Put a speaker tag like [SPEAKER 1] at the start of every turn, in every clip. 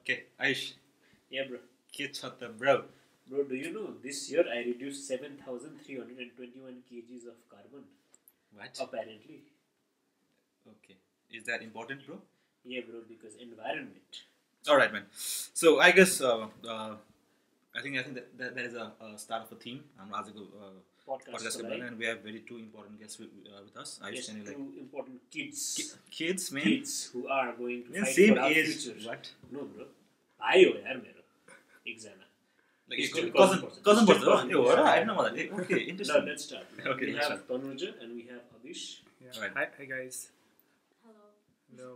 [SPEAKER 1] Okay, Aish.
[SPEAKER 2] Yeah, bro.
[SPEAKER 1] Kids of the bro.
[SPEAKER 2] Bro, do you know this year I reduced 7,321 kgs of carbon?
[SPEAKER 1] What?
[SPEAKER 2] Apparently.
[SPEAKER 1] Okay. Is that important, bro?
[SPEAKER 2] Yeah, bro, because environment.
[SPEAKER 1] Alright, man. So, I guess, uh, uh, I think I think that, that, that is a, a start of a theme. I'm uh,
[SPEAKER 2] podcast,
[SPEAKER 1] podcast and we have very two important guests with, uh, with us. Ayush
[SPEAKER 2] yes, two
[SPEAKER 1] like,
[SPEAKER 2] important kids.
[SPEAKER 1] Ki- kids, man.
[SPEAKER 2] Kids who are going to
[SPEAKER 1] yeah,
[SPEAKER 2] fight
[SPEAKER 1] same
[SPEAKER 2] for our
[SPEAKER 1] age.
[SPEAKER 2] Future.
[SPEAKER 1] What?
[SPEAKER 2] No, bro. भाइ हो यार मेरो एकजना
[SPEAKER 1] Like
[SPEAKER 2] Still
[SPEAKER 1] cousin, cousin,
[SPEAKER 2] cousin
[SPEAKER 1] cousin
[SPEAKER 2] person.
[SPEAKER 1] person.
[SPEAKER 2] Still
[SPEAKER 1] Oh,
[SPEAKER 2] cousin
[SPEAKER 1] I
[SPEAKER 2] person.
[SPEAKER 1] didn't know that. Eh, Okay,
[SPEAKER 2] ल
[SPEAKER 1] interesting.
[SPEAKER 2] Let's start
[SPEAKER 1] Okay,
[SPEAKER 2] we
[SPEAKER 1] let's
[SPEAKER 2] have Tanuja and we have Abish
[SPEAKER 3] Yeah.
[SPEAKER 1] Alright.
[SPEAKER 3] Hi, hi guys.
[SPEAKER 4] Hello.
[SPEAKER 3] Hello.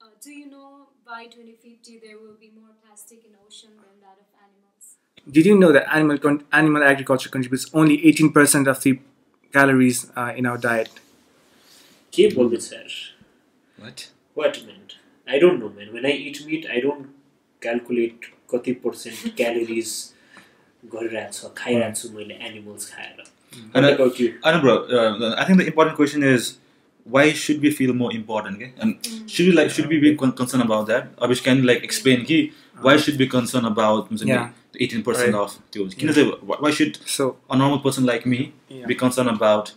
[SPEAKER 4] Uh, do you know by 2050 there will be more plastic in ocean than that of animals?
[SPEAKER 3] Did you know that animal con- animal agriculture contributes only 18% of the calories uh, in our diet?
[SPEAKER 2] के बोल्दैछ यार
[SPEAKER 1] What?
[SPEAKER 2] What meant I don't know man when I eat meat I don't calculate कति percent calories गरिरहेको छ खाइरहेको छु मैले animals खाएर
[SPEAKER 1] And
[SPEAKER 2] What
[SPEAKER 1] I-
[SPEAKER 2] about you?
[SPEAKER 1] I know, bro. Uh, I think the important question is why should we feel more important? Okay? And should we like should we be con- concerned about that? Abish can you, like explain ki, why should we be concerned about
[SPEAKER 3] Yeah.
[SPEAKER 1] the eighteen percent
[SPEAKER 3] Right.
[SPEAKER 1] of those? Can you say, why why should
[SPEAKER 3] So,
[SPEAKER 1] a normal person like me
[SPEAKER 3] Yeah.
[SPEAKER 1] be concerned about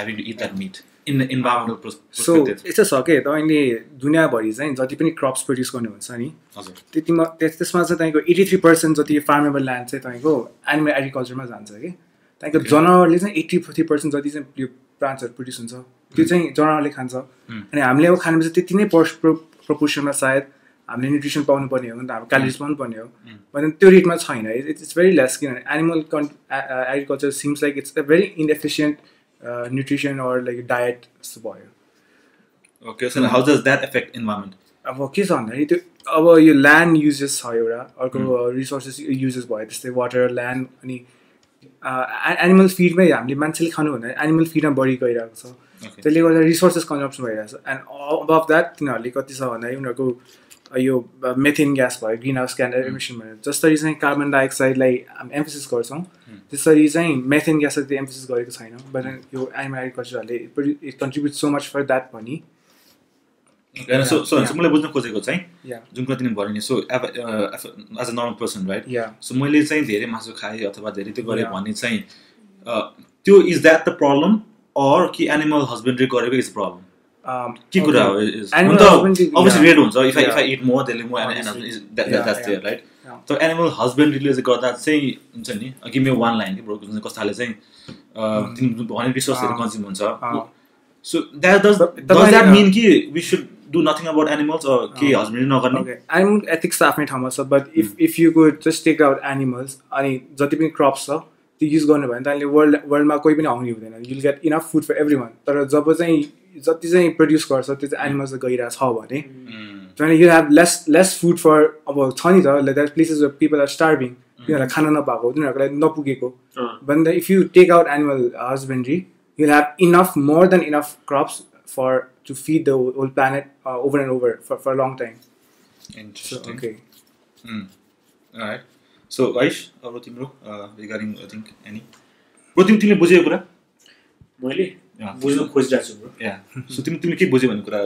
[SPEAKER 1] having to eat that meat environmental pers-
[SPEAKER 3] so
[SPEAKER 1] perspective?
[SPEAKER 3] यस्तो छ कि तपाईँले दुनियाँभरि चाहिँ जति पनि crops produce गर्नुहुन्छ नि। त्यतिमा त्यस- त्यसमा चाहिँ तपाईँको एटी थ्री पर्सेन्ट जति फार्मेबल ल्यान्ड चाहिँ तपाईँको एनिमल एग्रिकल्चरमा जान्छ कि। तपाईँको जनावरले चाहिँ एट्टी थ्री पर्सेन्ट जति चाहिँ यो प्लान्ट्सहरू प्रड्युस हुन्छ त्यो चाहिँ जनावरले खान्छ। अनि हामीले अब खानेपछि त्यति नै पर्स प्रपोर्सनमा सायद हामीले न्युट्रिसन पाउनु पर्ने हो भने त हाम्रो क्यालोरिज पाउनु पर्ने हो भने त्यो रेटमा छैन। इट्स इट्स भेरी लेस किनभने एनिमल कन् agriculture seems like it's a very inefficient nutrition or like diet जस्तो भयो
[SPEAKER 1] how does that affect environment?
[SPEAKER 3] अब के छ भन्दाखेरि त्यो अब यो ल्यान्ड युजेस छ एउटा अर्को रिसोर्सेस युजेस भयो त्यस्तै वाटर ल्यान्ड अनि एनिमल फिडमै हामीले मान्छेले खानु भन्दा एनिमल फिडमा बढी गइरहेको छ. त्यसले गर्दा रिसोर्सेस कन्जम्सन भइरहेको छ एन्ड अबभ द्याट तिनीहरूले कति छ भन्दाखेरि उनीहरूको यो मेथिन ग्यास भयो ग्रिन हाउस ग्यास एमिसन भनेर जसरी चाहिँ कार्बन डाइअक्साइडलाई हामी एम्फोसिस गर्छौँ त्यसरी चाहिँ मेथिन ग्यासलाई त्यो एम्फोसिस गरेको छैन बट यो animal एग्रिकल्चरहरूले it contribute so much for that भनी
[SPEAKER 1] मैले बुझ्न खोजेको चाहिँ जुन कुरा तिमीले भन्यो नि so as a normal person
[SPEAKER 3] right
[SPEAKER 1] so मैले चाहिँ धेरै मासु खाएँ अथवा धेरै त्यो गरेँ. भने चाहिँ त्यो is that the problem or कि एनिमल हस्बेन्ड्री गरेको इज प्रब्लम के कुरा हो
[SPEAKER 3] husbandry,
[SPEAKER 1] अभियसली. रेड हुन्छ if I
[SPEAKER 3] if.
[SPEAKER 1] I eat more त्यसले मोर. That's
[SPEAKER 3] there.
[SPEAKER 1] राइट. तर एनिमल हस्बेन्ड्रीले चाहिँ गर्दा चाहिँ हुन्छ नि गिभ मी वान लाइन कि ब्रो जुन चाहिँ कस्ताले चाहिँ तिमी भने रिसोर्सहरू. कन्ज्युम हुन्छ.
[SPEAKER 3] So
[SPEAKER 1] that
[SPEAKER 3] does
[SPEAKER 1] that mean कि we should do nothing about animals के. हस्बेन्ड्री नगर्ने
[SPEAKER 3] animal ethics त आफ्नै ठाउँमा छ but if if you could just take out animals अनि जति पनि क्रप्स छ त्यो युज गर्नु भयो भने त अहिले वर्ल्ड वर्ल्डमा कोही पनि आउने हुँदैन you'll get enough food for everyone तर जब चाहिँ जति चाहिँ प्रड्युस गर्छ त्यो चाहिँ एनिमल्स गइरहेको छ भने। झन् you have less less food for अब छ नि त like places people are starving तिनीहरूलाई खाना नपाएको तिनीहरूकोलाई नपुगेको। भन्द if you take out animal husbandry you have enough more than enough crops for to feed the whole planet over and over for for long time okay
[SPEAKER 1] so as अब तिम्रो regarding I think any प्रतिम तिमीले बुझ्यो कुरा?
[SPEAKER 2] मैले? बुझ्नु खोजिरहेको छु
[SPEAKER 1] या सो तिमी तिमीले के बुझ्यो भन्ने कुरा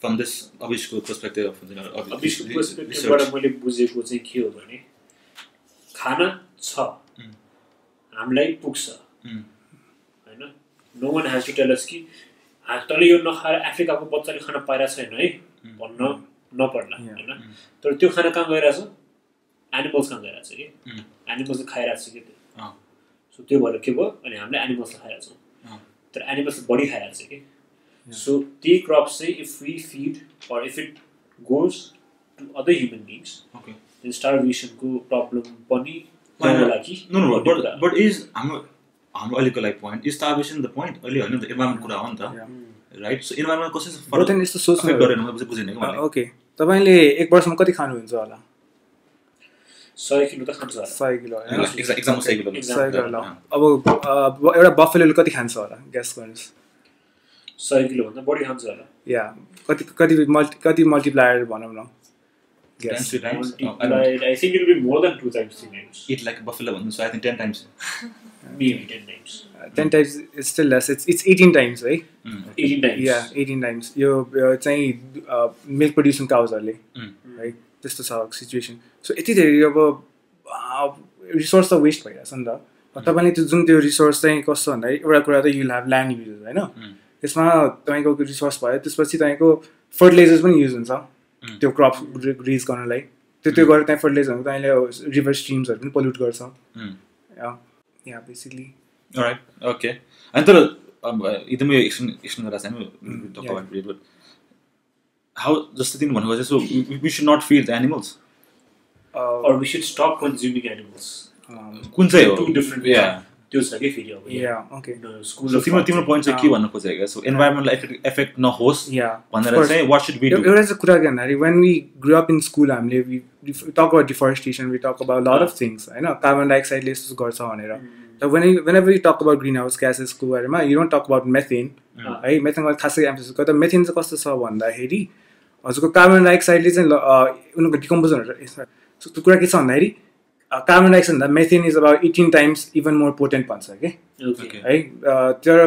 [SPEAKER 1] फ्रम दिस अभिषको पर्सपेक्टिभ
[SPEAKER 2] अफिसको पर्सपेक्टिभबाट मैले बुझेको चाहिँ के हो भने खाना छ।
[SPEAKER 1] Mm.
[SPEAKER 2] हामीलाई पुग्छ।
[SPEAKER 1] Mm.
[SPEAKER 2] होइन? No one has to tell us कि "हा, तैँले यो नखाएर अफ्रिकाको बच्चाले खाना पाइरहेको छैन है? भन्न नपर्ला. होइन? तर त्यो खाना कहाँ गइरहेछ? एनिमल्स कहाँ गइरहेछ कि?
[SPEAKER 1] Mm.
[SPEAKER 2] एनिमल्सले खाइरहेको छ कि त्यो। सो त्यो भएर के भयो? अनि हामीले एनिमल्सलाई खाइरहेको
[SPEAKER 1] अँ।
[SPEAKER 2] छौँ तर एनिमल्स बढी खाइरहेको छ कि सो त्यही क्रप्स चाहिँ if we feed or if it goes to other human
[SPEAKER 1] beings
[SPEAKER 2] okay स्टारभेसनको problem पनि
[SPEAKER 1] बट इज हाम्रो हाम्रो अहिलेको like point is starvation the point अहिले होइन नि त इन्भाइरोमेन्ट कुरा हो नि त. राइट सो इन्भाइरोमेन्ट कसरी
[SPEAKER 3] यस्तो सोच्नु
[SPEAKER 1] गरेन बुझेन
[SPEAKER 3] ओके तपाईँले एक वर्षमा कति खानुहुन्छ होला?
[SPEAKER 2] सय किलो त खान्छ
[SPEAKER 3] सय किलो सय किलो। ल। अब एउटा बफेलोले कति खान्छ होला? ग्यास गर्नुहोस्।
[SPEAKER 2] सय किलोभन्दा बढी खान्छ होला।
[SPEAKER 3] या कति कति मल्टी कति मल्टिप्लायर भनौँ न।
[SPEAKER 2] Ten times
[SPEAKER 3] still less it's it's
[SPEAKER 2] eighteen times
[SPEAKER 3] है एटिन टाइम्स यो चाहिँ मिल्क प्रड्युसिङ काउजहरूले है त्यस्तो छ सिचुएसन सो यति धेरै अब रिसोर्स त वेस्ट भइरहेछ नि त। तपाईँले त्यो जुन त्यो रिसोर्स चाहिँ कस्तो भन्दाखेरि एउटा कुरा त युल हेभ ल्यान्ड युज होइन? त्यसमा तपाईँको रिसोर्स भयो त्यसपछि तपाईँको फर्टिलाइजर्स पनि युज हुन्छ। त्यो क्रप रेज गर्नलाई। त्यो त्यो गरेर त्यहाँ फर्टिलाइजर तपाईँले रिभर स्ट्रिम्सहरू पनि पोल्युट गर्छ। या बेसिकली
[SPEAKER 1] राइट ओके अनि तर एकदमै एक्सन एक्सन गरेर हाउ जस्तो तिमी भनेको so we should not feed the animals
[SPEAKER 2] or we should stop consuming animals.
[SPEAKER 1] कुन चाहिँ हो?
[SPEAKER 2] Two different
[SPEAKER 1] या
[SPEAKER 2] त्यो छ कि फेरि अब
[SPEAKER 3] या ओके
[SPEAKER 2] स्कुल
[SPEAKER 1] तिम्रो तिम्रो पोइन्ट चाहिँ के भन्न खोजेको सो इन्भाइरोमेन्टलाई एफेक्ट एफेक्ट नहोस्
[SPEAKER 3] या
[SPEAKER 1] भनेर चाहिँ वाट सुड बी
[SPEAKER 3] एउटा चाहिँ कुरा के भन्दाखेरि when we grow up in school हामीले talk about deforestation we talk about lot of things होइन कार्बन डाइअक्साइडले यस्तो गर्छ भनेर र when whenever you talk about greenhouse ग्यासेसको बारेमा you don't talk about methane है मेथेनको खासै एम्फोसिस गर्दा मेथेन चाहिँ कस्तो छ भन्दाखेरि हजुरको कार्बन डाइअक्साइडले चाहिँ उनीहरूको डिकम्पोजनहरू कुरा के छ भन्दाखेरि कार्बन डाइअक्साइड भन्दा methane is about eighteen times even more potent भन्छ कि
[SPEAKER 2] ओके
[SPEAKER 3] है तर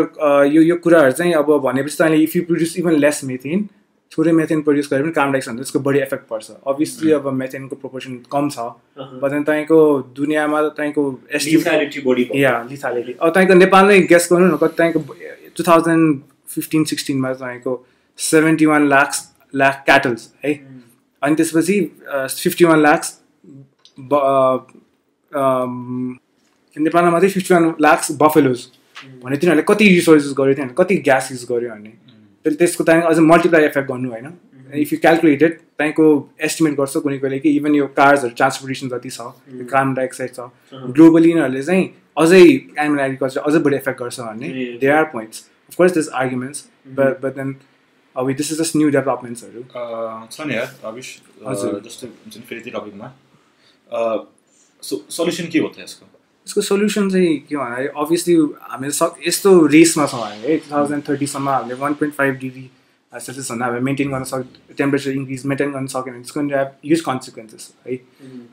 [SPEAKER 3] यो यो कुराहरू चाहिँ अब भनेपछि तपाईँले if you produce even less methane थोरै मेथेन प्रड्युस गरे पनि कार्बन डाइअक्साइड त्यसको बढी इफेक्ट पर्छ। अभियसली अब मेथेनको प्रोपोर्सन कम छ। बट तपाईँको दुनियाँमा तपाईँको या लिथालिटी अब तपाईँको नेपालमै गेस गर्नु न कति तपाईँको टु थाउजन्ड फिफ्टिन सिक्सटिनमा तपाईँको seventy one lakhs lakh cattles है अनि त्यसपछि फिफ्टी वान लाक्स नेपालमा मात्रै फिफ्टी वान लाक्स बफेलोज भने तिनीहरूले कति रिसोर्सेस गर्यो तिनीहरूले कति ग्यास युज गर्यो भने त्यसले त्यसको त्यहाँदेखि अझ मल्टिप्लाई इफेक्ट गर्नु होइन इफ यू क्यालकुलेटेड त्यहाँको एस्टिमेट गर्छ कुनै कहिले कि इभन यो कार्सहरू ट्रान्सपोर्टेसन जति छ यो कार्बन डाइअक्साइड छ ग्लोबली यिनीहरूले चाहिँ अझै एनिमल एग्रिकल्चर अझै बढी इफेक्ट गर्छ भन्ने.
[SPEAKER 2] They
[SPEAKER 3] are points of course this arguments but but then अब दिस इज जस्ट न्यू डेभलपमेन्ट्सहरू
[SPEAKER 1] छ नि यार अविश
[SPEAKER 3] हजुर।
[SPEAKER 1] जस्तो हुन्छ नि फेरि त्यो टपिकमा सो सल्युसन के हो त यसको
[SPEAKER 3] यसको सोल्युसन चाहिँ के भन्दाखेरि अभियसली हामीले सक यस्तो रेसमा छौँ हामी है टु थाउजन्ड थर्टीसम्म हामीले वान पोइन्ट फाइभ डिग्री सेल्सियसभन्दा हामीले मेन्टेन गर्न सक टेम्परेचर इन्क्रिज मेन्टेन गर्न सकेन भने त्यसको हेभ ह्युज कन्सिक्वेन्सेस है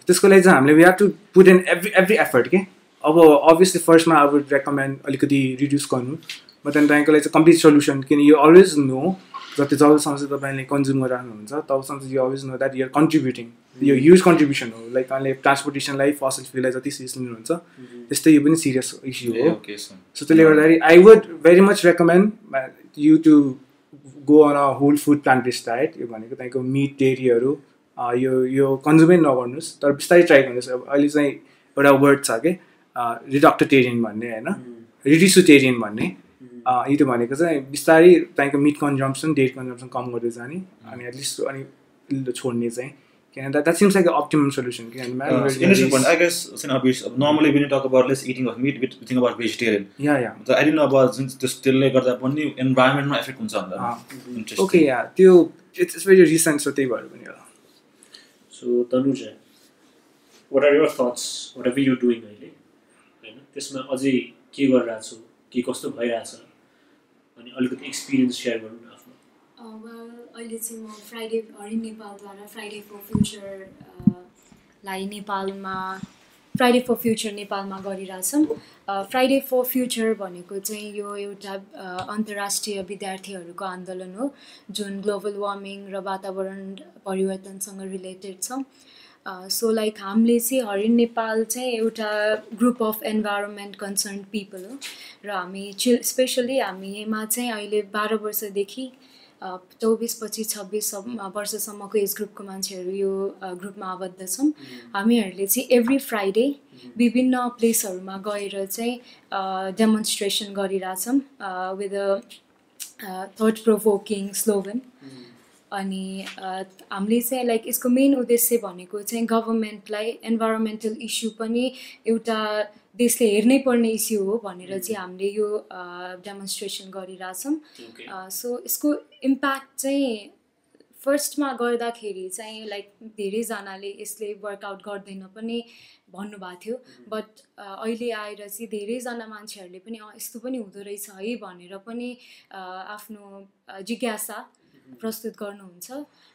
[SPEAKER 3] त्यसको लागि चाहिँ हामीले we have to put in every every effort के अब अभियसली फर्स्टमा अब रेकमेन्ड अलिकति रिड्युस गर्नु बट देन तपाईँको लागि चाहिँ कम्प्लिट सोल्युसन किन यु अलवेज नो जति जबसम्म चाहिँ तपाईँले कन्ज्युम गरिराख्नुहुन्छ तबसम्म चाहिँ you always know that you're contributing यो ह्युज कन्ट्रिब्युसन हो। लाइक तपाईँले ट्रान्सपोर्टेसनलाई फसल फ्युललाई जति सिरियस लिनुहुन्छ त्यस्तै यो पनि सिरियस इस्यु हो।
[SPEAKER 1] सो
[SPEAKER 3] त्यसले गर्दाखेरि I would very much recommend you to go on a whole food plant based diet यो भनेको तपाईँको मिट डेरीहरू यो यो कन्ज्युमै नगर्नुहोस् तर बिस्तारै ट्राई गर्नुहोस्। अब अहिले चाहिँ एउटा वर्ड छ कि रिडक्टटेरियन भन्ने होइन? रिडिसुटेरियन भन्ने। अँ, यो त भनेको चाहिँ बिस्तारै तपाईँको मिट कन्जम्सन डेट कन्जम्सन कम गर्दै जाने अनि एटलिस्ट अनि छोड्ने चाहिँ। किनभने that seems
[SPEAKER 1] like optimum solution
[SPEAKER 3] किनभने. या या
[SPEAKER 1] जुन त्यस त्यसले गर्दा पनि इन्भाइरोमेन्टमा इफेक्ट हुन्छ.
[SPEAKER 3] ओके या त्यो it's it's very recent so त्यही भएर पनि होला
[SPEAKER 2] so Tanuja what are your thoughts what are you doing अहिले होइन त्यसमा अझै के गरिरहेको छु के कस्तो भइरहेछ? अनि अलिकति एक्सपिरियन्स सेयर गर्नु आफ्नो।
[SPEAKER 4] अहिले चाहिँ म फ्राइडे हरिण नेपालद्वारा फ्राइडे फर फ्युचर लाई नेपालमा फ्राइडे फर फ्युचर नेपालमा गरिरहेछौँ। फ्राइडे फर फ्युचर भनेको चाहिँ यो एउटा अन्तर्राष्ट्रिय विद्यार्थीहरूको आन्दोलन हो जुन ग्लोबल वार्मिङ र वातावरण परिवर्तनसँग रिलेटेड छ। सो लाइक हामीले चाहिँ हरिण नेपाल चाहिँ एउटा group of environment concern people हो। र हामी चिल स्पेसली हामीमा चाहिँ अहिले बाह्र वर्षदेखि चौबिस पच्चिस छब्बिससम्म वर्षसम्मको एज ग्रुपको मान्छेहरू यो ग्रुपमा आबद्ध छौँ हामीहरूले चाहिँ एभ्री फ्राइडे विभिन्न प्लेसहरूमा गएर चाहिँ डेमोन्स्ट्रेसन गरिरहेछौँ विथ अ थर्ड प्रोभोकिङ स्लोगन अनि हामीले चाहिँ लाइक यसको मेन उद्देश्य भनेको चाहिँ गभर्मेन्टलाई इन्भाइरोमेन्टल इस्यु पनि एउटा देशले हेर्नै पर्ने इस्यु हो भनेर चाहिँ हामीले यो डेमोन्स्ट्रेसन गरिरहेछौँ। सो यसको इम्प्याक्ट चाहिँ फर्स्टमा गर्दाखेरि चाहिँ लाइक धेरैजनाले यसले वर्कआउट गर्दैन पनि भन्नुभएको थियो। बट अहिले आएर चाहिँ धेरैजना मान्छेहरूले पनि यस्तो पनि हुँदो रहेछ है भनेर पनि आफ्नो जिज्ञासा प्रस्तुत गर्नुहुन्छ।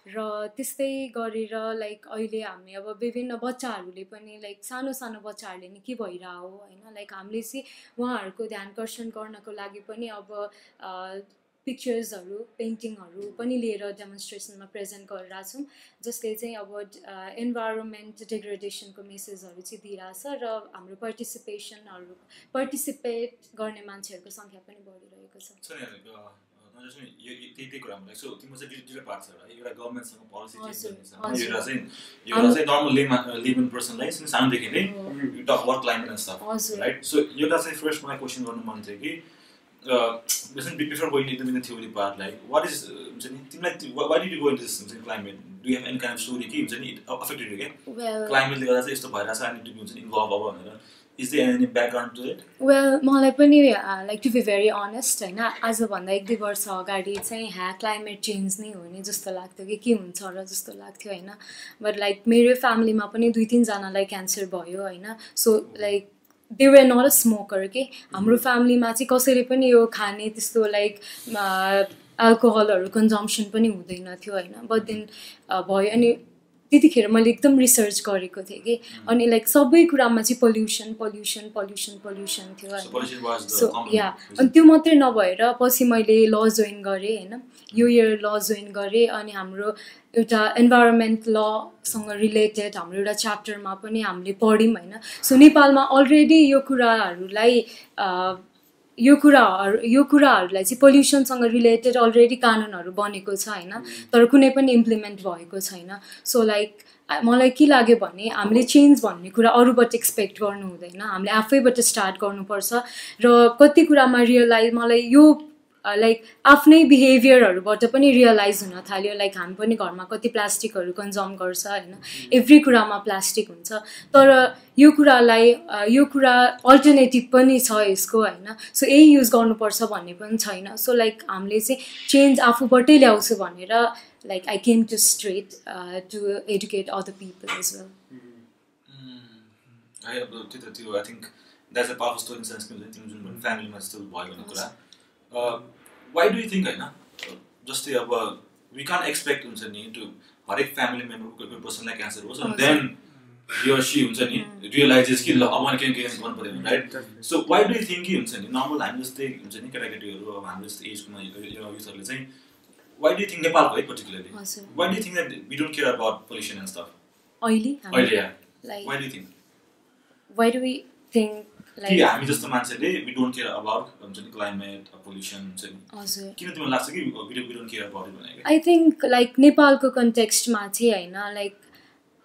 [SPEAKER 4] र त्यस्तै गरेर लाइक अहिले हामी अब विभिन्न बच्चाहरूले पनि लाइक सानो सानो बच्चाहरूले नि के भइरह हो होइन? लाइक हामीले चाहिँ उहाँहरूको ध्यानकर्षण गर्नको लागि पनि अब पिक्चर्सहरू पेन्टिङहरू पनि लिएर डेमोन्स्ट्रेसनमा प्रेजेन्ट गरिरहेको छौँ जसले चाहिँ अब इन्भाइरोमेन्ट डिग्रेडेसनको मेसेजहरू चाहिँ दिइरहेछ र हाम्रो पार्टिसिपेसनहरू पार्टिसिपेट गर्ने मान्छेहरूको सङ्ख्या पनि बढिरहेको छ।
[SPEAKER 1] चाहिँ यो त्यही त्यही कुरा लाइक सो तिम्रो चाहिँ दुई दुईवटा पार्ट छ है एउटा गभर्मेन्टसँग पोलिसी चेन्ज गर्ने। एउटा चाहिँ एउटा चाहिँ नर्मल लेमा लिभन पर्सनलाई सानोदेखि नै talk about climate and
[SPEAKER 4] stuff
[SPEAKER 1] right so एउटा चाहिँ फर्स्ट मलाई क्वेसन गर्नु मन थियो कि before going into in theory part like what is हुन्छ नि तिमीलाई why did you go into this हुन्छ नि climate do have any kind of story कि हुन्छ नि अफेक्टेड क्या क्लाइमेटले गर्दा चाहिँ यस्तो भइरहेछ अनि हुन्छ नि इन्भल्भ अब भनेर is the any background to it
[SPEAKER 4] well मलाई पनि like to be very honest होइन आजभन्दा एक दुई वर्ष अगाडि चाहिँ ह्या क्लाइमेट चेन्ज नै हो नि जस्तो लाग्थ्यो कि के हुन्छ र जस्तो लाग्थ्यो होइन। बट लाइक मेरो फ्यामिलीमा पनि दुई तिनजनालाई क्यान्सर भयो होइन। So like they were not a smoker के हाम्रो फ्यामिलीमा चाहिँ कसैले पनि यो खाने त्यस्तो लाइक एल्कोहलहरू कन्जम्सन पनि हुँदैन थियो होइन। बट देन भयो अनि त्यतिखेर मैले एकदम रिसर्च गरेको थिएँ कि। अनि लाइक सबै कुरामा चाहिँ पल्युसन पल्युसन पल्युसन पल्युसन थियो
[SPEAKER 1] सो
[SPEAKER 4] होइन सो या अनि त्यो मात्रै नभएर पछि मैले ल जोइन गरेँ होइन। यो इयर ल जोइन गरेँ अनि हाम्रो एउटा इन्भाइरोमेन्ट लसँग रिलेटेड हाम्रो एउटा च्याप्टरमा पनि हामीले पढ्यौँ होइन। सो नेपालमा अलरेडी यो कुराहरूलाई यो कुराहरू यो कुराहरूलाई चाहिँ पोल्युसनसँग रिलेटेड अलरेडी कानुनहरू बनेको छ होइन? तर कुनै पनि इम्प्लिमेन्ट भएको छैन। सो लाइक मलाई के लाग्यो भने हामीले चेन्ज भन्ने कुरा अरूबाट एक्सपेक्ट गर्नु हुँदैन। हामीले आफैबाट स्टार्ट गर्नुपर्छ। र कति कुरामा रियलाइज मलाई यो लाइक आफ्नै बिहेभियरहरूबाट पनि रियलाइज हुन थाल्यो लाइक हामी पनि घरमा कति प्लास्टिकहरू कन्जम गर्छ होइन? एभ्री कुरामा प्लास्टिक हुन्छ। तर यो कुरालाई यो कुरा अल्टरनेटिभ पनि छ यसको होइन? सो यही युज गर्नुपर्छ भन्ने पनि छैन। सो लाइक हामीले चाहिँ चेन्ज आफूबाटै ल्याउँछु भनेर like I came to straight to educate other people
[SPEAKER 1] as well त्यो त त्यो I think that's a power story sense जुन फ्यामिलीमा जस्तो भयो भन्ने कुरा। वाइ डु यु थिङ्क होइन जस्तै अब वी कान एक्सपेक्ट हुन्छ नि टु हरेक फ्यामिली मेम्बरको कोही पर्सनलाई क्यान्सर होस् अनि देन यो सी हुन्छ नि रियलाइजेस कि ल अब मैले के के गर्नु पऱ्यो right so why do you think कि हुन्छ नि नर्मल हामी जस्तै हुन्छ नि केटाकेटीहरू अब हाम्रो जस्तै एजकोमा युथहरूले चाहिँ वाइ डु थिङ्क नेपालको है
[SPEAKER 4] particularly
[SPEAKER 1] why do think that we don't care about pollution and stuff
[SPEAKER 4] अहिले
[SPEAKER 1] अहिले yeah
[SPEAKER 4] like
[SPEAKER 1] why do think
[SPEAKER 4] why do we think
[SPEAKER 1] कि हामी जस्तो मान्छेले वी डोन्ट केयर अबाउट हुन्छ नि क्लाइमेट पोल्युसन हुन्छ नि।
[SPEAKER 4] हजुर।
[SPEAKER 1] किन तिमीलाई लाग्छ कि वी डोन्ट केयर अबाउट भनेको?
[SPEAKER 4] आई थिङ्क लाइक नेपालको कन्टेक्स्टमा चाहिँ होइन लाइक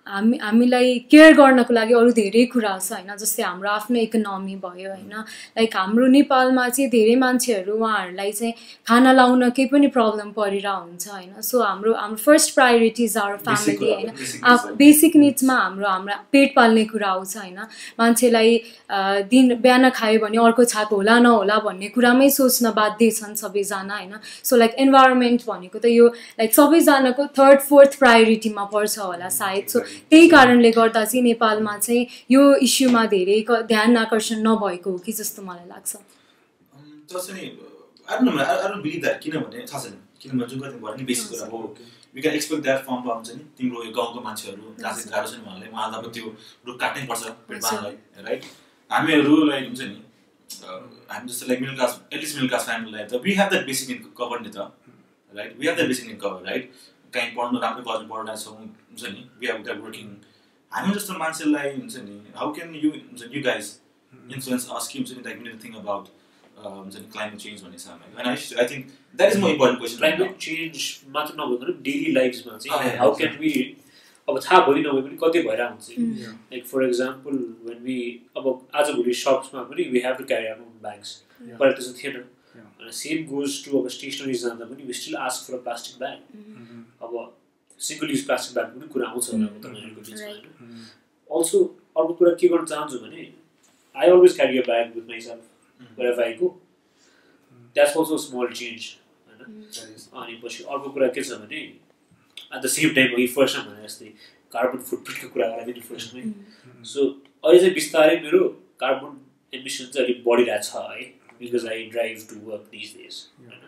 [SPEAKER 4] हामी हामीलाई केयर गर्नको लागि अरू धेरै कुरा छ होइन? जस्तै हाम्रो आफ्नो इकोनोमी भयो होइन? लाइक हाम्रो नेपालमा चाहिँ धेरै मान्छेहरू उहाँहरूलाई चाहिँ खाना लाउन केही पनि प्रब्लम परिरहेको हुन्छ होइन? सो हाम्रो हाम्रो फर्स्ट प्रायोरिटिज आवर फ्यामिली होइन. बेसिक निड्समा हाम्रो हाम्रो पेट पाल्ने कुरा आउँछ होइन? मान्छेलाई दिन बिहान खायो भने अर्को छाक होला नहोला भन्ने कुरामै सोच्न बाध्य छन् सबैजना होइन? सो लाइक इन्भाइरोमेन्ट भनेको त यो लाइक सबैजनाको थर्ड फोर्थ प्रायोरिटीमा पर्छ होला सायद। सो त्यही कारणले गर्दा चाहिँ नेपालमा चाहिँ यो इस्युमा धेरै ध्यान आकर्षण नभएको हो कि जस्तो मलाई लाग्छ।
[SPEAKER 1] किनभने थाहा छैन। किनभने जुन नि कुरा हो क्यान एक्सपेक्ट द्याट फर्म हुन्छ नि तिम्रो यो गाउँको मान्छेहरू जहाँ चाहिँ गाह्रो छ नि उहाँलाई उहाँलाई अब त्यो रुख काट्नै पर्छ पेट बाँध्नलाई राइट हामीहरू लाइक हुन्छ नि हामी जस्तो like middle class at least middle class फ्यामिलीलाई त we have that basic need cover नि त right we have that basic need cover right कहीँ पढ्नु राम्रो कलेज पढिरहेको छौँ हुन्छ नि वी हेभ द्याट वर्किङ हामी जस्तो मान्छेलाई हुन्छ नि हाउ क्यान यु हुन्छ यु गाइज इन्फ्लुएन्स अस कि हुन्छ नि लाइक मिड थिङ अबाउट हुन्छ नि क्लाइमेट चेन्ज भन्ने छ होइन I think that is more important question
[SPEAKER 2] climate change मात्र नभइकन डेली लाइफमा
[SPEAKER 1] Ah,
[SPEAKER 2] चाहिँ
[SPEAKER 1] yeah,
[SPEAKER 2] how
[SPEAKER 1] yeah.
[SPEAKER 2] Can we अब थाहा भइ नभए पनि कतै भइरहेको हुन्छ
[SPEAKER 4] Mm.
[SPEAKER 2] Like for example when we अब आजभोलि सप्समा पनि we have to carry our own bags
[SPEAKER 3] Yeah.
[SPEAKER 2] पहिला त्यस्तो थिएन।
[SPEAKER 3] Yeah.
[SPEAKER 2] अनि सेम गोज टु अब स्टेसनरी जाँदा पनि we still ask for a plastic bag अब सिङ्गल युज प्लास्टिक ब्याग पनि कुरा आउँछ होला तपाईँहरूको बिचमा. होइन अल्सो अर्को कुरा के गर्न चाहन्छु भने I always carry a bag with myself where I go that's also small change होइन? अनि पछि अर्को कुरा के छ भने एट द सेम टाइम अघि फर्स्टमा भने जस्तै कार्बन फुटप्रिन्टको कुरा गरेर पनि फर्स्टमै सो अहिले चाहिँ बिस्तारै मेरो कार्बन एमिसन चाहिँ अलिक बढिरहेको छ है? Because I drive to work this days होइन?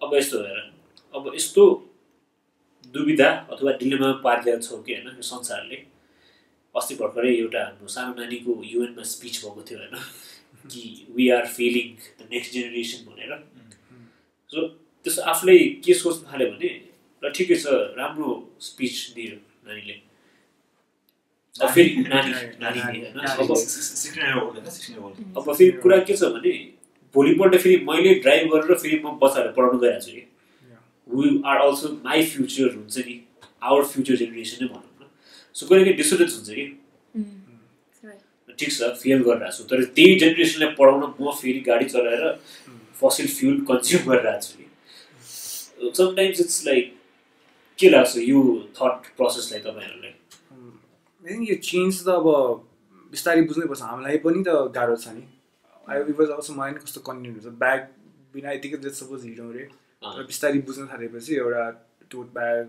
[SPEAKER 2] अब यस्तो हेर अब यस्तो दुविधा अथवा डिलेमा पारिरहेको छौँ कि होइन यो संसारले। अस्ति भर्खरै एउटा हाम्रो सानो नानीको युएनमा स्पिच भएको थियो होइन कि we are failing the next generation भनेर। सो त्यसो आफूले के सोच्नु थाल्यो भने ल ठिकै छ राम्रो स्पिच दियो नानीले। फेरि अब फेरि कुरा के छ भने भोलिपल्ट फेरि मैले ड्राइभ गरेर फेरि म बच्चाहरू पढाउनु गइरहेको छु कि। We are also my future हुन्छ नि आवर फ्युचर जेनेरेसन नै भनौँ न सो कहिले कहिले डिसोरेन्स हुन्छ कि?
[SPEAKER 4] Right.
[SPEAKER 2] ठिक छ फेल गरिरहेको छु। तर त्यही जेनेरेसनलाई पढाउन म फेरि गाडी चलाएर फसिल फ्युल कन्ज्युम गरिरहेको छु कि। समटाइम्स इट्स लाइक के लाग्छ यो थट प्रोसेसलाई तपाईँहरूलाई?
[SPEAKER 3] आई थिङ्क यो चेन्ज त अब बिस्तारै बुझ्नैपर्छ। हामीलाई पनि त गाह्रो छ नि। आई वाज अल्सो मलाई नि कस्तो कन्टिन्यू हुन्छ ब्याग बिना यतिकै जस्ट सपोज हिँडौँ अरे र बिस्तारै बुझ्न थालेपछि एउटा टोट ब्याग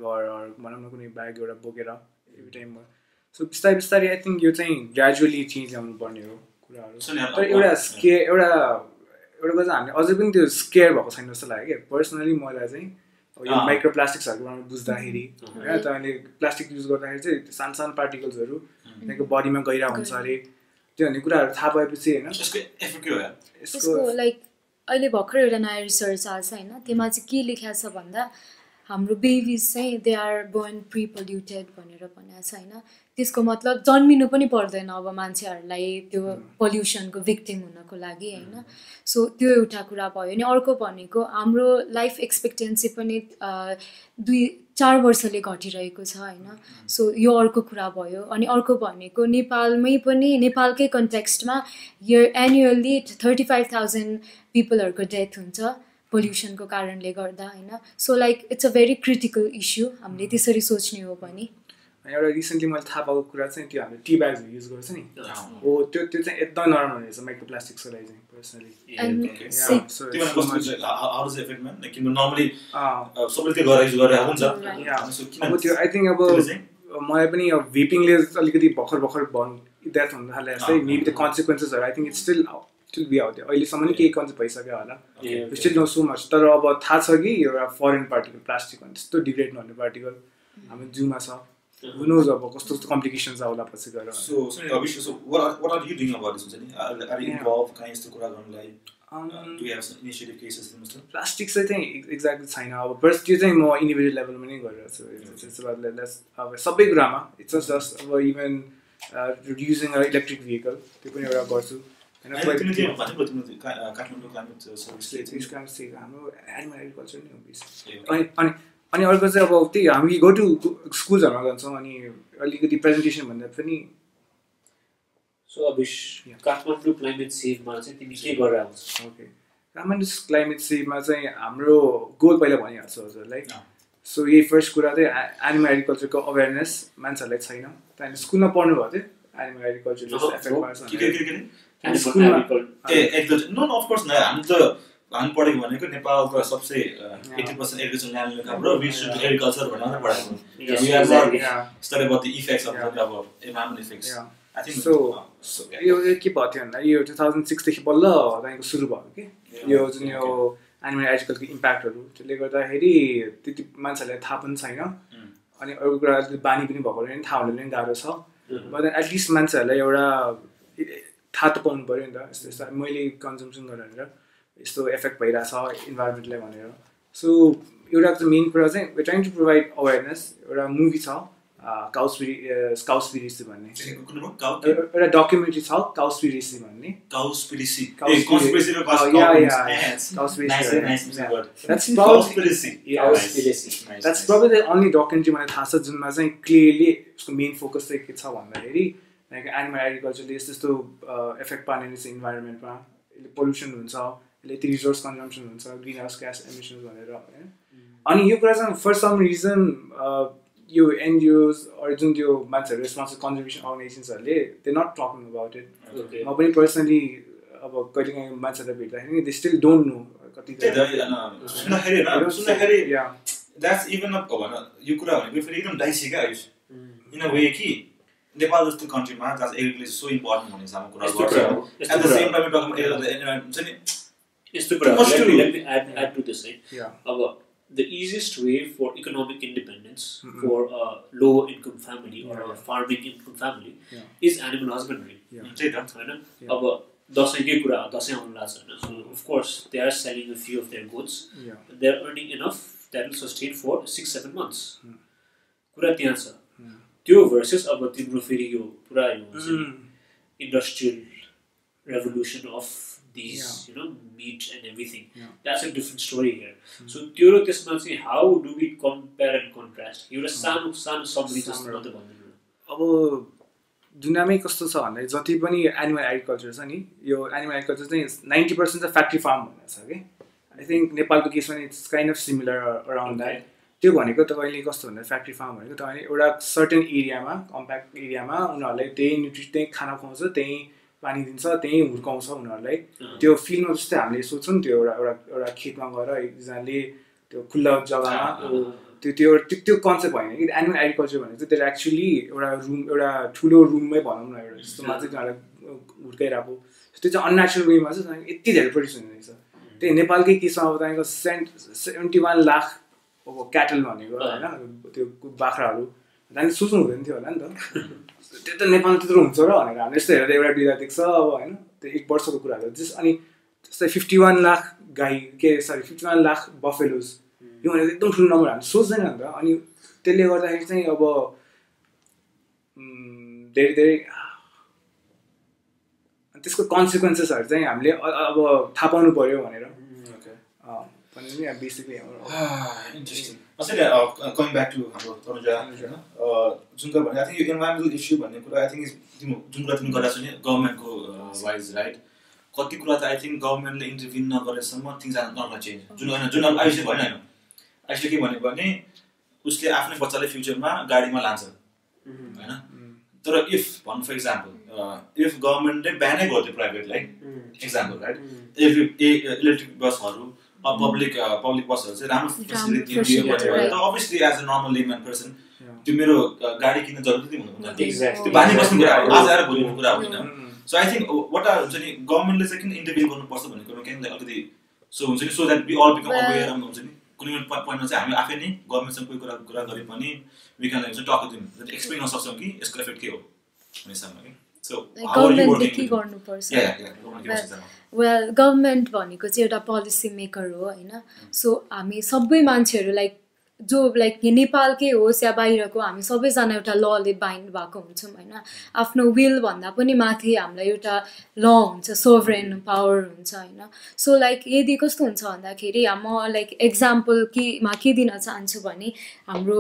[SPEAKER 3] भनौँ न कुनै ब्याग एउटा बोकेर एभ्री टाइम सो बिस्तारै बिस्तारै आई थिङ्क यो चाहिँ ग्रेजुअली चेन्ज ल्याउनु पर्ने हो कुराहरू। तर एउटा स्के एउटा एउटा कुरा चाहिँ हामीले अझै पनि त्यो स्केयर भएको छैन जस्तो लाग्यो क्या। पर्सनली मलाई चाहिँ अब यो। माइक्रो प्लास्टिक्सहरूको बारेमा बुझ्दाखेरि होइन तपाईँले प्लास्टिक युज गर्दाखेरि चाहिँ त्यो सानो सानो पार्टिकल्सहरू तपाईँको बडीमा गइरहेको हुन्छ अरे। त्यो भन्ने कुराहरू थाहा भएपछि होइन।
[SPEAKER 4] अहिले भर्खर एउटा नयाँ रिसर्च आएको छ होइन? त्यसमा चाहिँ के लेखेको छ भन्दा हाम्रो बेबिज चाहिँ they are born pre polluted भनेर भनेको छ होइन? त्यसको मतलब जन्मिनु पनि पर्दैन अब मान्छेहरूलाई त्यो पल्युसनको भिक्टिम हुनको लागि होइन? सो त्यो एउटा कुरा भयो। अनि अर्को भनेको हाम्रो लाइफ एक्सपेक्टेन्सी पनि दुई चार वर्षले घटिरहेको छ होइन? सो यो अर्को कुरा भयो। अनि अर्को भनेको नेपालमै पनि नेपालकै कन्टेक्स्टमा year annually thirty five thousand पिपलहरूको death हुन्छ। पोल्युसनको कारणले गर्दा होइन? So like it's a very critical issue हामीले त्यसरी सोच्ने हो भने
[SPEAKER 3] एउटा रिसेन्टली मैले थाहा पाएको कुरा चाहिँ त्यो हामीले टी ब्याग्सहरू युज गर्छ नि। हो त्यो त्यो चाहिँ एकदमै नराम्रो रहेछ माइक्रो प्लास्टिक्सको लागि चाहिँ पर्सनली
[SPEAKER 1] त्यो
[SPEAKER 3] अब आई थिङ्क अब
[SPEAKER 1] त्यसले चाहिँ?
[SPEAKER 3] मलाई पनि अब भेपिङले अलिकति भर्खर भर्खर भन् डेथ हुन थाले जस्तै maybe the कन्सिक्वेन्सेसहरू I think it's still still be आउँथ्यो अहिलेसम्म नि केही कन्सेप्ट भइसक्यो होला. स्टिल नो सो मच तर अब थाहा छ कि एउटा फरेन पार्टिकल प्लास्टिक भन्ने त्यस्तो डिग्रेड नहुने पार्टिकल हाम्रो जिउमा छ। हुनुहोस् अब कस्तो कस्तो कम्प्लिकेसन्स आउला पछि गएर।
[SPEAKER 1] कुरा गर्नलाई
[SPEAKER 3] Um, प्लास्टिक चाहिँ चाहिँ एक्ज्याक्टली छैन। अब फर्स्ट त्यो चाहिँ म इन्डिभिजुअल लेभलमा नै गरिरहेको छु। That's- अब सबै कुरामा। इट्स जस्ट अब इभन युजिङ इलेक्ट्रिक भेहिकल त्यो पनि एउटा गर्छु।
[SPEAKER 1] तिम्रो काठमाडौँ क्लाइमेट सर्भिसले.
[SPEAKER 3] हाम्रो एनिमल एग्रिकल्चर नै हो अनि अनि अनि अर्को चाहिँ अब त्यही हामी गो टु स्कुल्सहरूमा जान्छौँ अनि अलिकति प्रेजेन्टेसन भन्दा पनि
[SPEAKER 2] सो अभिष. काठमाडौँ क्लाइमेट सेभमा चाहिँ तिमी के गरेर आउँछौ?
[SPEAKER 3] ओके काठमाडौँ क्लाइमेट सेभमा चाहिँ हाम्रो गोल पहिला भनिहाल्छु हजुरलाई। सो यही फर्स्ट कुरा चाहिँ एनिमल एग्रिकल्चरको अवेरनेस मान्छेहरूलाई छैन। त्यहाँदेखि स्कुलमा पढ्नु भएको थियो एनिमल एग्रिकल्चरले
[SPEAKER 1] एग्रिकल्चर नो अफकोर्स न हामी त हामी पढेको भनेको नेपालको सबसे एट्टी पर्सेन्ट एग्रिकल्चर ल्यान्ड हाम्रो वी सुड एग्रिकल्चर भनेर पढाएको इफेक्ट्स अफ. अब इन्भाइरोमेन्ट इफेक्ट्स
[SPEAKER 3] So, यो के भएको थियो भन्दा? यो टु थाउजन्ड सिक्सदेखि बल्ल तपाईँको सुरु भयो कि यो जुन यो एनिमल एग्रिकल्चरको इम्प्याक्टहरू त्यसले गर्दाखेरि त्यति मान्छेहरूलाई थाहा पनि छैन। अनि अरू कुरा अलिकति बानी पनि भएको पनि थाहा हुनु पनि गाह्रो छ। बट एटलिस्ट मान्छेहरूलाई एउटा थाहा त पाउनु पऱ्यो नि त। यस्तो यस्तो मैले कन्जम्सन गरेर भनेर। यस्तो एफेक्ट भइरहेछ इन्भाइरोमेन्टलाई भनेर। सो एउटा चाहिँ मेन कुरा चाहिँ ट्राइङ टु प्रोभाइड अवेरनेस एउटा मुभी छ काउस्पिरी काउस्पिरिसी भन्ने। एउटा डकुमेन्ट्री छ काउस्पिरेसी भन्ने. द्याट्स प्रब्लम अन्ली डकुमेन्ट्री मलाई थाहा छ जुनमा चाहिँ क्लियरली उसको मेन फोकस चाहिँ के छ भन्दाखेरि लाइक एनिमल एग्रिकल्चरले यस्तो यस्तो इफेक्ट पार्ने रहेछ इन्भाइरोमेन्टमा यसले पोल्युसन हुन्छ यसले यति रिसोर्स कन्जम्सन हुन्छ ग्रिन हाउस ग्यास एमिसन भनेर होइन? अनि यो कुरा चाहिँ फर सम रिजन यो एनजिओज अरू जुन त्यो मान्छेहरू responsible conservation अर्गनाइजेसन्सहरूले they not talking about
[SPEAKER 2] it.
[SPEAKER 3] म पनि पर्सनली अब कहिले काहीँ मान्छेलाई भेट्दाखेरि दे स्टिल डोन्ट नो कति
[SPEAKER 1] सुन्दाखेरि
[SPEAKER 3] या
[SPEAKER 1] द्याट्स इभन अप भन यो कुरा भनेको फेरि एकदम डाइसी क्या आयुष इन अ वे कि नेपाल जस्तो कन्ट्रीमा जहाँ एग्रिकल्चर सो इम्पोर्टेन्ट भन्ने हिसाबमा कुरा गर्छ एट द
[SPEAKER 2] कुरा
[SPEAKER 1] सेम। टाइम हुन्छ नि
[SPEAKER 2] यस्तो कुरा add to this है
[SPEAKER 3] या
[SPEAKER 2] अब income family or
[SPEAKER 3] Yeah,
[SPEAKER 2] a
[SPEAKER 3] yeah.
[SPEAKER 2] farming income family
[SPEAKER 3] Yeah.
[SPEAKER 2] is animal husbandry
[SPEAKER 3] Yeah.
[SPEAKER 1] त्यही त
[SPEAKER 2] होइन. अब दसैँकै कुरा हो दसैँ आउनु लाग्छ होइन of course they are selling a few of
[SPEAKER 3] their
[SPEAKER 2] goods. They are earning enough that will sustain for six seven
[SPEAKER 3] months.
[SPEAKER 2] कुरा त्यहाँ छ
[SPEAKER 3] Hmm.
[SPEAKER 2] त्यो भर्सेस अब तिम्रो फेरि यो पुरा यो हुन्छ नि, industrial revolution of these
[SPEAKER 3] Yeah.
[SPEAKER 2] you know meat and everything.
[SPEAKER 3] Yeah.
[SPEAKER 2] that's a different story here. So त्यो र त्यसमा चाहिँ how do we compare and contrast? एउटा सानो सानो समरी जस्तो। मात्रै भनिदिनु न।
[SPEAKER 3] अब दुनियाँमै कस्तो छ भन्दा जति पनि एनिमल एग्रिकल्चर छ नि यो एनिमल एग्रिकल्चर चाहिँ नाइन्टी पर्सेन्ट चाहिँ फ्याक्ट्री फार्म भन्ने छ कि? आई थिङ्क नेपालको केसमा नि it's kind of similar around that त्यो भनेको तपाईँले कस्तो भन्दा फ्याक्ट्री फार्म भनेको तपाईँले एउटा सर्टेन एरियामा कम्प्याक्ट एरियामा उनीहरूलाई त्यही न्युट्रि त्यही खाना खुवाउँछ त्यही पानी दिन्छ त्यही हुर्काउँछ उनीहरूलाई। त्यो फिल्डमा जस्तै हामीले सोच्छौँ नि त्यो एउटा एउटा एउटा खेतमा गएर एकजनाले त्यो खुल्ला जग्गामा। त्यो त्यो त्यो त्यो कन्सेप्ट होइन कि एनिमल एग्रिकल्चर भनेको चाहिँ त्यसले एक्चुली एउटा रुम एउटा ठुलो रुममै भनौँ न एउटा जस्तोमा चाहिँ तिनीहरूलाई हुर्काइरहेको। त्यो चाहिँ अन्नेचुरल वेमा चाहिँ यति धेरै प्रड्युस हुने रहेछ। त्यही नेपालकै केसमा अब तपाईँको सेन्ट सेभेन्टी वान लाख अब क्याटल भनेको होइन त्यो बाख्राहरू। हामीले सोच्नु हुँदैन थियो होला नि त। त्यो त नेपालमा त्यत्रो हुन्छ र भनेर हामीले यस्तो हेरेर एउटा बिदा देख्छ अब होइन। त्यो एक वर्षको कुराहरू। जस अनि जस्तै फिफ्टी वान लाख गाई के sorry fifty one lakh buffaloes यो भनेको एकदम ठुलो नम्बर हामीले सोच्दैन नि त। अनि त्यसले गर्दाखेरि चाहिँ अब धेरै धेरै त्यसको कन्सिक्वेन्सेसहरू चाहिँ हामीले अब थाहा पाउनु पऱ्यो भनेर
[SPEAKER 1] Okay.
[SPEAKER 3] अँ, भने नि
[SPEAKER 1] basically interesting coming back to हाम्रो तनुजा होइन अ, जुन कुरा भने आई थिङ्क यो इन्भाइरोमेन्टल इस्यु भन्ने कुरा आई थिङ्क जुन कुरा तिमी गरेको छ नि गभर्मेन्टको वाइज राइट कति कुरा त आई थिङ्क गभर्मेन्टले इन्टरभ्यू नगरेसम्म थिङ्स आर नट चेन्ज जुन होइन जुन अब आयुषले भने होइन? आयुषले के भनेको भने उसले आफ्नै बच्चालाई फ्युचरमा गाडीमा लान्छ होइन? तर इफ भन्नु फर इक्जाम्पल इफ गभर्मेन्टले ब्यानै गरिदियो प्राइभेटलाई इक्जाम्पल राइट इलेक्ट्रिक बसहरू पब्लिक पब्लिक बसहरू चाहिँ राम्रो फेसिलिटी. त obviously as a normal layman person त्यो मेरो uh, गाडी किन्न जरुरी हुनु. त्यो बानी बस्ने कुरा हो आज आएर भोलिको कुरा होइन. सो आई थिङ्क वटा हुन्छ नि गभर्मेन्टले चाहिँ किन इन्टरभ्यू गर्नुपर्छ भन्ने कुरो किन अलिकति सो हुन्छ नि so that be all
[SPEAKER 4] become
[SPEAKER 1] aware हुन्छ नि कुनै पनि पोइन्टमा चाहिँ हामी आफै नै गभर्मेन्टसँग कोही कुरा कुरा गरे पनि वी क्यान हुन्छ टक दिम एक्सप्लेन गर्न सक्छौँ कि यसको इफेक्ट के हो? भन्ने हिसाबमा। कि
[SPEAKER 4] गभर्मेन्टले के गर्नुपर्छ। वेल गभर्मेन्ट भनेको चाहिँ एउटा पोलिसी मेकर हो होइन। सो हामी सबै मान्छेहरू लाइक जो लाइक यहाँ नेपालकै होस् या बाहिरको हामी सबैजना एउटा लले बाइन्ड भएको हुन्छौँ होइन? आफ्नो विल भन्दा पनि माथि हामीलाई एउटा ल हुन्छ सोभरेन पावर हुन्छ होइन? सो लाइक यदि कस्तो हुन्छ भन्दाखेरि म लाइक एक्जाम्पल केमा के दिन चाहन्छु भने हाम्रो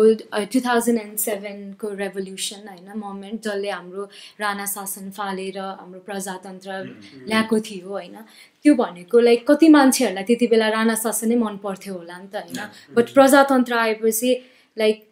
[SPEAKER 4] टु थाउजन्ड एन्ड सेभेनको रेभोल्युसन होइन मोमेन्ट जसले हाम्रो राणा शासन फालेर हाम्रो प्रजातन्त्र ल्याएको थियो होइन? त्यो भनेको लाइक कति मान्छेहरूलाई त्यति बेला राणा शासनै मन पर्थ्यो होला नि त होइन? बट प्रजातन्त्र आएपछि लाइक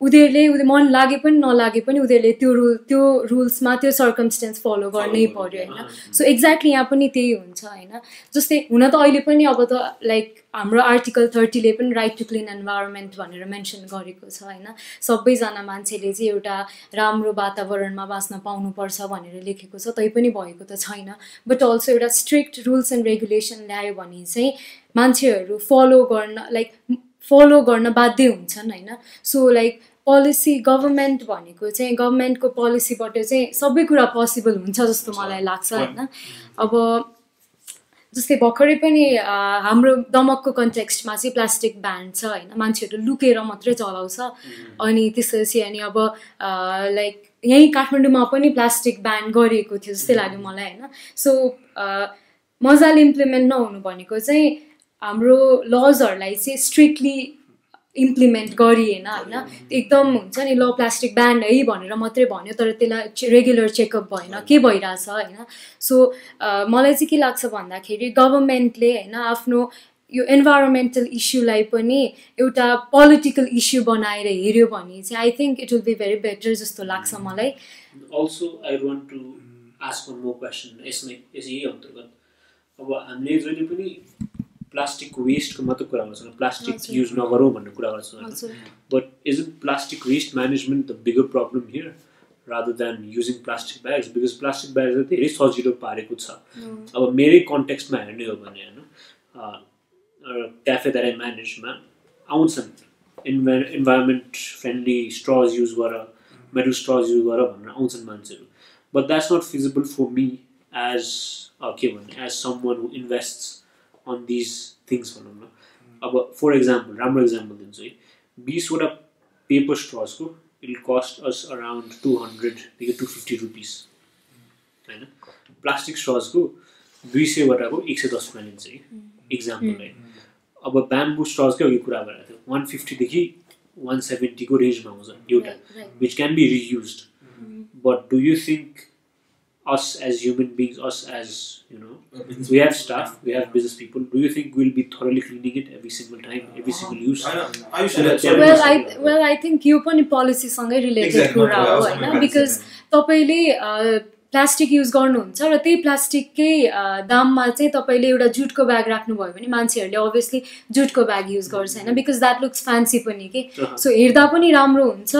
[SPEAKER 4] उनीहरूले उनीहरू मन लागे पनि नलागे पनि उनीहरूले त्यो रुल त्यो रुल्समा त्यो सर्कमस्टेन्स फलो गर्नै
[SPEAKER 1] गर्नु,
[SPEAKER 4] होइन? सो एक्ज्याक्टली यहाँ पनि त्यही हुन्छ होइन? जस्तै हुन त अहिले पनि अब त लाइक हाम्रो आर्टिकल थर्टीले पनि राइट टु क्लिन इन्भाइरोमेन्ट भनेर मेन्सन गरेको छ होइन? सबैजना मान्छेले चाहिँ एउटा राम्रो वातावरणमा बाँच्न पाउनुपर्छ भनेर लेखेको छ तै पनि भएको त छैन। बट अल्सो एउटा स्ट्रिक्ट रुल्स एन्ड रेगुलेसन ल्यायो भने चाहिँ मान्छेहरू फलो गर्न लाइक फलो गर्न बाध्य हुन्छन् होइन? सो लाइक पोलिसी गभर्मेन्ट भनेको चाहिँ गभर्मेन्टको पोलिसीबाट चाहिँ सबै कुरा पोसिबल हुन्छ जस्तो मलाई लाग्छ होइन? अब जस्तै भर्खरै पनि हाम्रो दमकको कन्टेक्स्टमा चाहिँ प्लास्टिक ब्यान्ड छ होइन। मान्छेहरू लुकेर मात्रै चलाउँछ। अनि त्यसपछि अनि अब लाइक यहीँ काठमाडौँमा पनि प्लास्टिक ब्यान गरिएको थियो जस्तै लाग्यो मलाई होइन। सो मजाले इम्प्लिमेन्ट नहुनु भनेको चाहिँ हाम्रो लजहरूलाई चाहिँ स्ट्रिक्टली इम्प्लिमेन्ट गरिएन होइन? एकदम हुन्छ नि ल प्लास्टिक ब्यान्ड है भनेर मात्रै भन्यो तर त्यसलाई रेगुलर चेकअप भएन। के भइरहेछ होइन? सो मलाई चाहिँ के लाग्छ भन्दाखेरि गभर्मेन्टले होइन आफ्नो यो इन्भाइरोमेन्टल इस्युलाई पनि एउटा पोलिटिकल इस्यु बनाएर हेऱ्यो भने चाहिँ I think it will be very better जस्तो लाग्छ मलाई।
[SPEAKER 2] Also I want to ask more question यसमै यस यही अन्तर्गत। अब हामीले जहिले पनि प्लास्टिक वेस्टको मात्र कुरा गर्छौँ प्लास्टिक। युज नगरौँ भन्ने कुरा गर्छौँ But isn't plastic waste management the bigger problem here rather than using plastic bags? Because plastic bags are धेरै सजिलो पारेको छ। अब मेरै कन्टेक्स्टमा हेर्ने हो भने होइन क्याफे द्याट आई म्यानेजमा आउँछन् envi environment friendly straws use गर मेटल स्ट्रज युज गर भनेर आउँछन् मान्छेहरू। But that's not feasible for me as के भन्ने as some one who invest on these things भनौँ न अब फर इक्जाम्पल राम्रो इक्जाम्पल दिन्छु है बिसवटा paper स्ट्रसको it cost us around two हन्ड्रेडदेखि two fifty rupees होइन प्लास्टिक स्ट्रसको दुई सयवटाको एक सय दस रुपियाँ लिन्छ कि इक्जाम्पल है अब ब्याम्बु स्ट्रसकै अघि कुरा गरेको थियो वान फिफ्टीदेखि वान सेभेन्टीको रेन्जमा आउँछ एउटा which can be reused. But do you think us as human beings, us as you know, we have staff, we have business people. Do you think we'll be thoroughly cleaning it every single time, every single use?
[SPEAKER 1] होइन, Ayush
[SPEAKER 2] Well,
[SPEAKER 1] sorry,
[SPEAKER 4] well
[SPEAKER 1] sorry.
[SPEAKER 4] I well I think यो पनि पोलिसीसँगै related कुरा
[SPEAKER 1] I
[SPEAKER 4] हो होइन because. तपाईँले plastic use गर्नुहुन्छ र त्यही प्लास्टिककै दाममा चाहिँ तपाईँले एउटा जुटको ब्याग राख्नुभयो भने मान्छेहरूले अभियसली जुटको ब्याग युज गर्छ होइन बिकज द्याट लुक्स फ्यान्सी पनि के
[SPEAKER 2] Uh-huh.
[SPEAKER 4] सो हेर्दा पनि राम्रो हुन्छ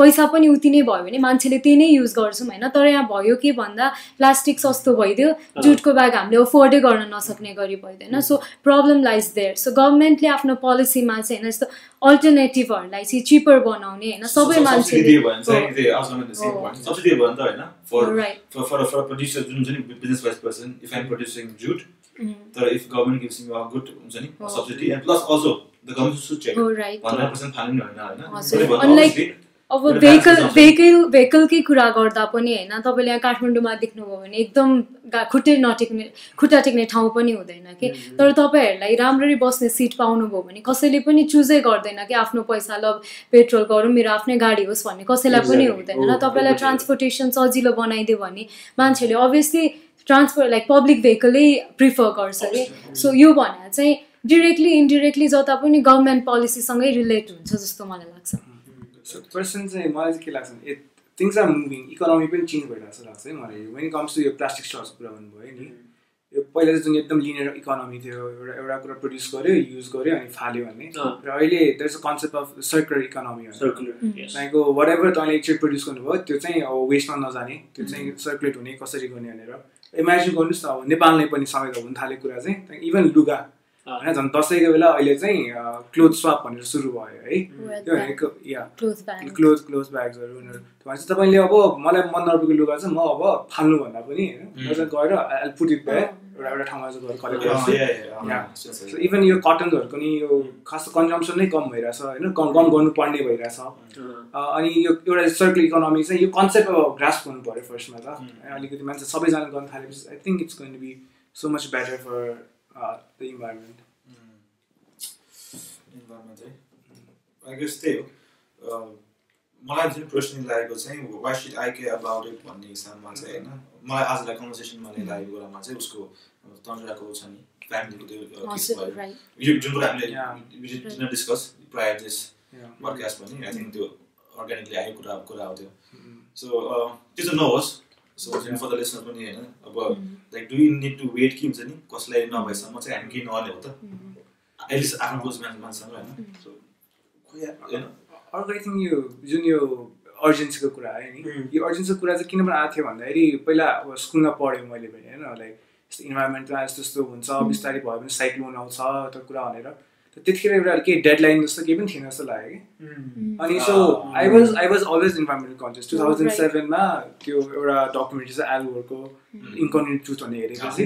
[SPEAKER 4] पैसा पनि उति नै भयो भने मान्छेले त्यही नै युज गर्छौँ होइन। तर यहाँ भयो के भन्दा प्लास्टिक सस्तो भइदियो जुटको ब्याग हामीले अफोर्डै गर्न नसक्ने गरी भइदियो होइन so problem lies there so गभर्मेन्टले आफ्नो पोलिसीमा चाहिँ होइन यस्तो अल्टरनेटिभहरूलाई चाहिँ चिपर बनाउने होइन सबै
[SPEAKER 1] सब्सिडी
[SPEAKER 4] मान्छेले.
[SPEAKER 1] सब्सिडी jute तर if government gives me a good हुन्छ नि also the government should check
[SPEAKER 4] हो राइट
[SPEAKER 1] हन्ड्रेड पर्सेन्ट फाल्ने होइन होइन।
[SPEAKER 4] अब भेहिकल भेहिकल भेहिकलकै कुरा गर्दा पनि होइन तपाईँले यहाँ काठमाडौँमा देख्नुभयो भने एकदम गा खुट्टै नटेक्ने खुट्टा टेक्ने ठाउँ पनि हुँदैन कि। तर तपाईँहरूलाई राम्ररी बस्ने सिट पाउनुभयो भने कसैले पनि चुजै गर्दैन कि आफ्नो पैसा ल पेट्रोल गरौँ मेरो आफ्नै गाडी होस् भन्ने। कसैलाई पनि. हुँदैन। र तपाईँलाई। ट्रान्सपोर्टेसन सजिलो बनाइदियो भने मान्छेले अभियसली ट्रान्सपोर्ट लाइक पब्लिक भेहिकलै प्रिफर गर्छ कि। सो यो भने चाहिँ डिरेक्टली इन्डिरेक्टली जता पनि गभर्मेन्ट पोलिसीसँगै रिलेट हुन्छ जस्तो मलाई लाग्छ।
[SPEAKER 3] सो पर्सन चाहिँ मलाई चाहिँ के लाग्छ भने थिङ्स आर मुभिङ इकोनोमी पनि चेन्ज भइरहेको जस्तो लाग्छ है मलाई। वेन कम्स टु यो प्लास्टिक स्टर्सको कुरा भन्नुभयो नि। यो पहिला चाहिँ जुन एकदम लिनियर इकोनोमी थियो एउटा एउटा कुरा प्रड्युस गर्यो युज गर्यो अनि फाल्यो भन्ने
[SPEAKER 2] अँ।
[SPEAKER 3] र अहिले there is a concept of
[SPEAKER 2] circular economy.
[SPEAKER 3] तपाईँको वाट एभर तपाईँले एकचोटि प्रड्युस गर्नुभयो त्यो चाहिँ अब वेस्टमा नजाने त्यो चाहिँ सर्कुलेट हुने कसरी गर्ने भनेर। इमेजिन गर्नुहोस् न अब नेपालमै पनि समेत हुन थालेको कुरा चाहिँ इभन लुगा। होइन झन् दसैँको बेला अहिले चाहिँ क्लोथ स्वाप भनेर सुरु भयो है। त्यो भनेको या।
[SPEAKER 4] क्लोथ
[SPEAKER 3] क्लोथ क्लोथ ब्याग्सहरू उनीहरू। भनेपछि तपाईँले अब मलाई मन नरोपेको लुगा चाहिँ म अब फाल्नुभन्दा पनि होइन गएर पुट इट ब्याग एउटा एउटा ठाउँमा चाहिँ गएर कलेक्ट गर्छु। इभन यो कटन्सहरूको नि यो खास कन्जम्सन नै कम भइरहेछ होइन कम कम गर्नुपर्ने भइरहेछ। अनि यो एउटा सर्कल इकोनोमी चाहिँ यो कन्सेप्ट अब ग्रास गर्नु पऱ्यो फर्स्टमा त। अलिकति मान्छे सबैजना गर्न थालेपछि I think it's going be so much better for the environment
[SPEAKER 1] environment है आई गेस त्यही हो. अँ, मलाई चाहिँ पर्सनली लागेको चाहिँ why sit I care about it भन्ने हिसाबमा चाहिँ होइन। मलाई आजलाई कन्भर्सेसनमा लिएर लागेको कुरामा चाहिँ उसको तन्जुराको छ नि फ्यामिलीको त्यो यो जुन कुरा. हामीले डिस्कस प्रायर दिस. पडकास्ट पनि। आई थिङ्क त्यो अर्ग्यानिकली आएको कुरा कुरा हो त्यो। सो त्यो चाहिँ नहोस्। सो फर द लिसनर पनि होइन? अब like do you need to wait के हुन्छ नि? कसैलाई नभएसम्म चाहिँ हामी केही नगर्ने हो त। एटलिस्ट आफ्नो क्लोज मान्छे मान्छेसँग होइन। सो होइन
[SPEAKER 3] अर्को आई थिङ्क यो जुन यो अर्जेन्सीको कुरा आयो नि
[SPEAKER 2] Mm.
[SPEAKER 3] यो अर्जेन्सीको कुरा चाहिँ किन पनि आएको थियो भन्दाखेरि पहिला अब स्कुलमा पढेँ मैले पनि होइन? लाइक यस्तो इन्भाइरोमेन्टमा यस्तो यस्तो हुन्छ बिस्तारै भयो भने साइक्लोन आउँछ त्यो कुरा भनेर। त्यतिखेर एउटा केही डेडलाइन जस्तो केही पनि थिएन जस्तो लाग्यो कि। अनि
[SPEAKER 1] so.
[SPEAKER 3] I was I was always environmental conscious two thousand सेभेनमा त्यो एउटा डकुमेन्ट्री छ एलवरको इन्कन्टिन्यू ट्रुथ भन्ने हेरेपछि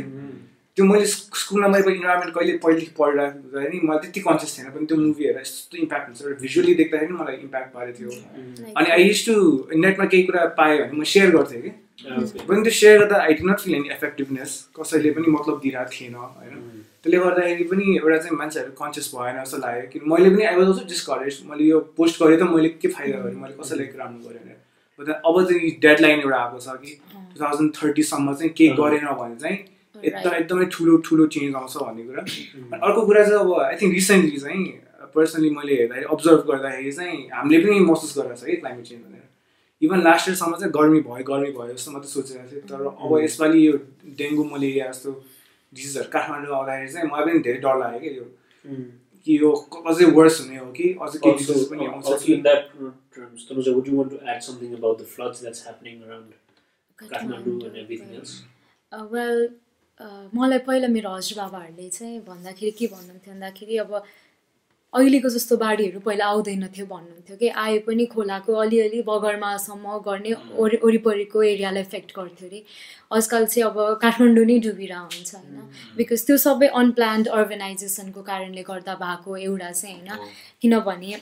[SPEAKER 3] त्यो मैले स्क- स्कुलमा मैले इन्भाइरोमेन्ट कहिले पहिलेदेखि पढिरहेको नि मलाई त्यति कन्सियस थिएन पनि त्यो मुभी हेरेर यस्तो इम्प्याक्ट हुन्छ। एउटा भिजुअली देख्दाखेरि पनि मलाई इम्प्याक्ट पारेको थियो। अनि आई युज टु नेटमा केही कुरा पाएँ भने म सेयर गर्थेँ कि। पनि त्यो सेयर गर्दा I did not feel any effectiveness कसैले पनि मतलब दिइरहेको थिएन होइन। त्यसले गर्दाखेरि पनि एउटा चाहिँ मान्छेहरू कन्सियस भएन जस्तो लाग्यो कि मैले पनि आई वाज अल्सो डिस्करेज मैले यो पोस्ट गरेँ त मैले के फाइदा गरेँ मैले कसैलाई राम्रो गरेँ भनेर अब चाहिँ डेडलाइन एउटा आएको छ कि टु थाउजन्ड थर्टीसम्म चाहिँ केही गरेन भने चाहिँ एकदम एकदमै ठुलो ठुलो चेन्ज आउँछ भन्ने कुरा। अनि अर्को कुरा चाहिँ अब आई थिङ्क रिसेन्टली चाहिँ पर्सनली मैले हेर्दाखेरि अब्जर्भ गर्दाखेरि चाहिँ हामीले पनि महसुस गरेको छ कि क्लाइमेट चेन्ज भनेर। इभन लास्ट इयरसम्म चाहिँ गर्मी भयो गर्मी भयो जस्तो मात्रै सोचिरहेको थिएँ। तर अब यसपालि यो डेङ्गु मलेरिया जस्तो काठमाडौँ आउँदाखेरि मलाई पनि धेरै डर लाग्यो कि यो कि यो अझै वर्स हुने हो कि? अझै केही डिजिज पनि आउँछ कि?
[SPEAKER 2] वेल uh,
[SPEAKER 4] uh, मलाई पहिला मेरो हजुरबाबाहरूले चाहिँ भन्दाखेरि के भन्नुहुन्थ्यो भन्दाखेरि अब अहिलेको जस्तो बाढीहरू पहिला आउँदैन थियो भन्नुहुन्थ्यो कि आए पनि खोलाको अलिअलि बगरमासम्म गर्ने वरि वरिपरिको एरियालाई इफेक्ट गर्थ्यो अरे। आजकल चाहिँ अब काठमाडौँ नै डुबिरहेको हुन्छ होइन बिकज त्यो सबै अनप्लान्ड अर्गनाइजेसनको कारणले गर्दा भएको एउटा चाहिँ होइन। किनभने